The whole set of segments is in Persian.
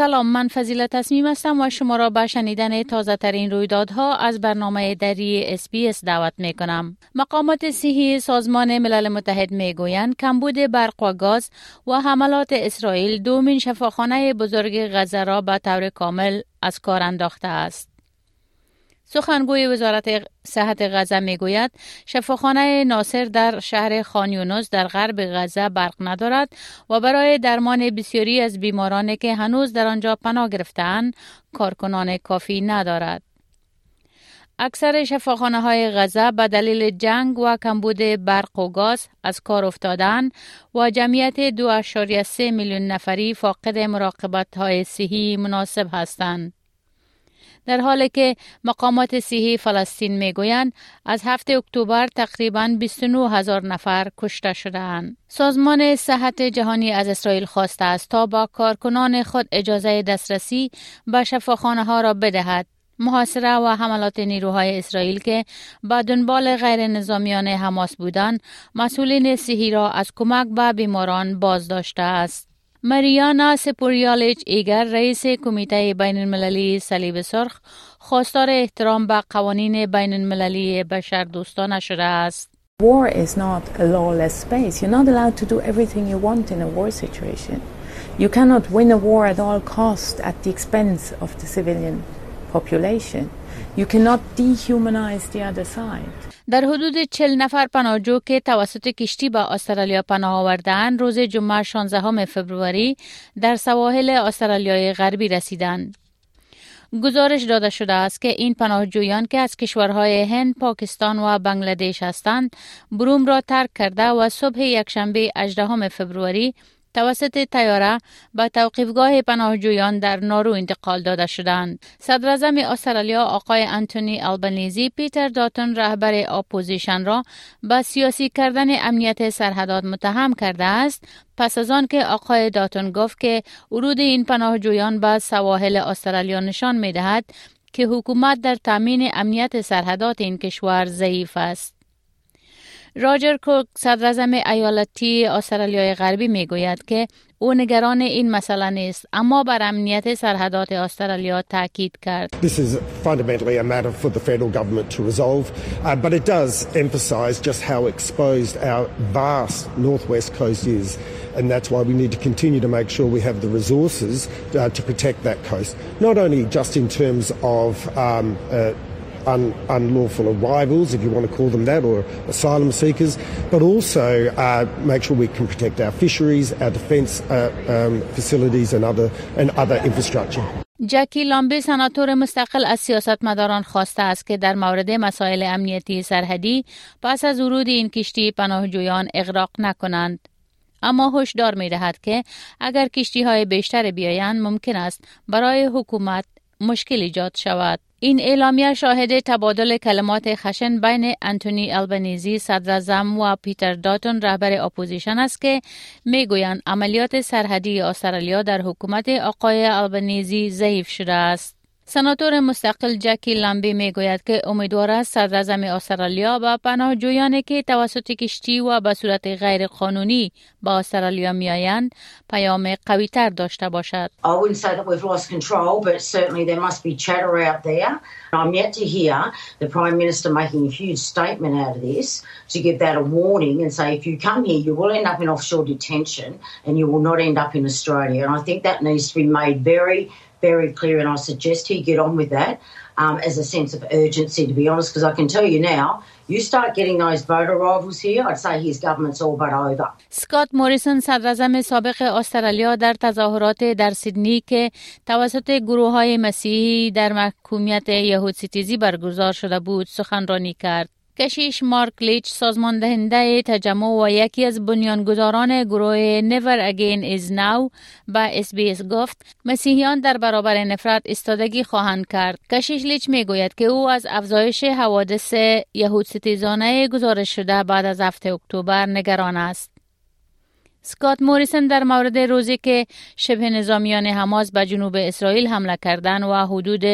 سلام من فضیلت تصمیم هستم و شما را به شنیدن تازه ترین رویدادها از برنامه دری اسپیس دعوت می کنم. مقامات صحی سازمان ملل متحد می گویند کمبود برق و گاز و حملات اسرائیل دومین شفاخانه بزرگ غزه را به طور کامل از کار انداخته است. سخنگوی وزارت صحت غزه می‌گوید شفاخانه ناصر در شهر خانیونوس در غرب غزه برق ندارد و برای درمان بسیاری از بیمارانی که هنوز در آنجا پناه گرفتهاند کارکنان کافی ندارد. اکثر شفاخانه های غزه به دلیل جنگ و کمبود برق و گاز از کار افتادن و جمعیت 2.3 میلیون نفری فاقد مراقبت های صحی مناسب هستند. در حالی که مقامات صحی فلسطین می‌گویند از هفته اکتبر تقریبا 29 هزار نفر کشته شدهاند. سازمان صحت جهانی از اسرائیل خواسته است تا با کارکنان خود اجازه دسترسی به شفاخانه ها را بدهد محاصره و حملات نیروهای اسرائیل که با دنبال غیر نظامیان حماس بودند مسئولین صحی را از کمک به بیماران باز داشته است. مریانا سپوریالچ ایگر رئیس کمیته بین المللی صلیب سرخ خواستار احترام به قوانین بین المللی بشر دوستانه شده است. War is not a lawless space. You're not allowed to do everything you want in a war situation. You cannot win a war at all cost at the expense of the civilian population. You cannot dehumanize the other side. در حدود 40 نفر پناهجو که توسط کشتی به استرالیا پناه آوردن روز جمعه 16 فبروری در سواحل استرالیای غربی رسیدند. گزارش داده شده است که این پناهجویان که از کشورهای هند، پاکستان و بنگلادش هستند، بروم را ترک کرده و صبح یکشنبه 18 فبروری توسط تیاره به توقیفگاه پناهجویان در نارو انتقال داده شدند. صدر استرالیا آقای انتونی البنیزی پیتر داتون رهبر اپوزیشن را به سیاسی کردن امنیت سرحدات متهم کرده است پس از آن که آقای داتون گفت که ورود این پناهجویان به سواحل استرالیا نشان می دهد که حکومت در تامین امنیت سرحدات این کشور ضعیف است. راجر کوک صدر ایالتی استرالیای غربی می‌گوید که او نگران این مسئله نیست اما بر امنیت سرحدات استرالیا تاکید کرد. This is fundamentally a matter for the federal government to resolve, uh, but it does emphasise just how exposed our vast northwest coast is. And that's why we need to continue to make sure we have the resources uh, to protect that coast, not only just in terms of um, uh, un, unlawful arrivals, if you want to call them that, or asylum seekers, but also uh, make sure we can protect our fisheries, our defence uh, um, facilities, and other and other infrastructure. جکی لامبی سناتور مستقل از سیاستمداران خواسته است که در مورد مسائل امنیتی سرحدی پس از ورود این کشتی پناهجویان اغراق نکنند. اما هشدار می دهد که اگر کشتی های بیشتر بیایند ممکن است برای حکومت مشکل ایجاد شود. این اعلامیه شاهد تبادل کلمات خشن بین انتونی البنیزی صدر و پیتر داتون رهبر اپوزیشن است که می‌گویند عملیات سرحدی استرالیا در حکومت آقای البنیزی ضعیف شده است. سناتور مستقل جکی لامبی می گوید که امیدوار است صدر استرالیا با پناهجویانی که توسط کشتی و به صورت غیر قانونی به استرالیا می آیند پیام قوی تر داشته باشد. I wouldn't say that we've lost control, but certainly there must be chatter out there. I'm yet to hear the Prime Minister making a huge statement out of this to give that a warning and say if you come here you will end up in offshore detention and you will not end up in Australia. And I think that needs to be made very very clear, and I suggest he get on with that um, as a sense of urgency, to be honest, because I can tell you now, you start getting those voter arrivals here, I'd say his government's all but over. سکات موریسون صدر سابق استرالیا در تظاهرات در سیدنی که توسط گروه های مسیحی در محکومیت یهود ستیزی برگزار شده بود سخنرانی کرد. کشیش مارک لیچ سازمان دهنده تجمع و یکی از بنیانگذاران گروه Never Again Is Now به SBS گفت مسیحیان در برابر نفرت استادگی خواهند کرد. کشیش لیچ می گوید که او از افزایش حوادث یهود ستیزانه گزارش شده بعد از هفتم اکتبر نگران است. سکات موریسن در مورد روزی که شبه نظامیان حماس به جنوب اسرائیل حمله کردن و حدود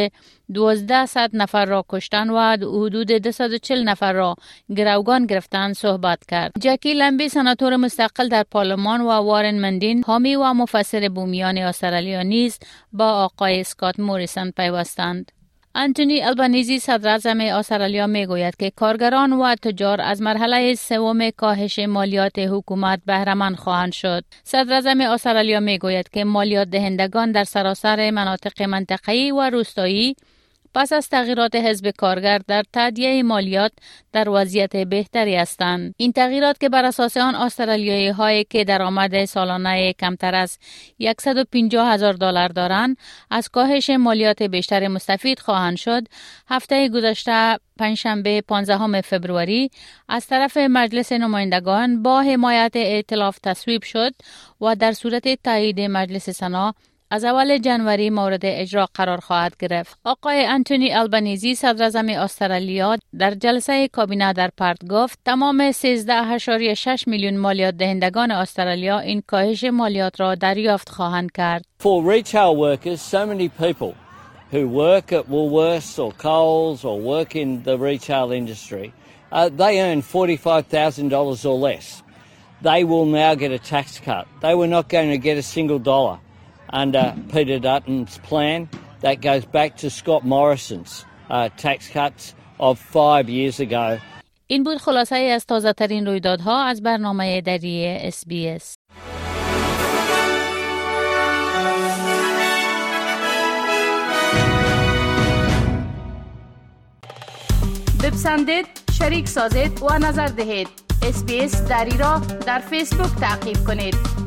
1200 نفر را کشتن و حدود 240 نفر را گروگان گرفتن صحبت کرد. جکی لمبی سناتور مستقل در پارلمان و وارن مندین حامی و مفسر بومیان استرالیا نیز با آقای سکات موریسن پیوستند. انتونی البانیزی صدر اعظم استرالیا می گوید که کارگران و تجار از مرحله سوم کاهش مالیات حکومت بهرهمند خواهند شد. صدر اعظم استرالیا می گوید که مالیات دهندگان در سراسر مناطق منطقه‌ای و روستایی پس از تغییرات حزب کارگر در تادیه مالیات در وضعیت بهتری هستند. این تغییرات که بر اساس آن استرالیایی هایی که درآمد سالانه کمتر از 150 هزار دلار دارند از کاهش مالیات بیشتر مستفید خواهند شد. هفته گذشته پنجشنبه 15 فبروری از طرف مجلس نمایندگان با حمایت ائتلاف تصویب شد و در صورت تایید مجلس سنا از اول جنوری مورد اجرا قرار خواهد گرفت. آقای انتونی البنیزی صدر اعظم استرالیا در جلسه کابینه در پرت گفت تمام 13.6 میلیون مالیات دهندگان استرالیا این کاهش مالیات را دریافت خواهند کرد. For retail workers, so many people who work at Woolworths or Coles or work in the retail industry, uh, they earn $45,000 or less. They will now get a tax cut. They were not going to get a single dollar. Under Peter Dutton's plan that goes back to Scott Morrison's uh, tax cuts of five years ago. این بود خلاصه از تازه ترین رویدادها از برنامه دری اس بی اس. بپسندید، شریک سازید و نظر دهید. اس بی اس دری را در فیسبوک تعقیب کنید.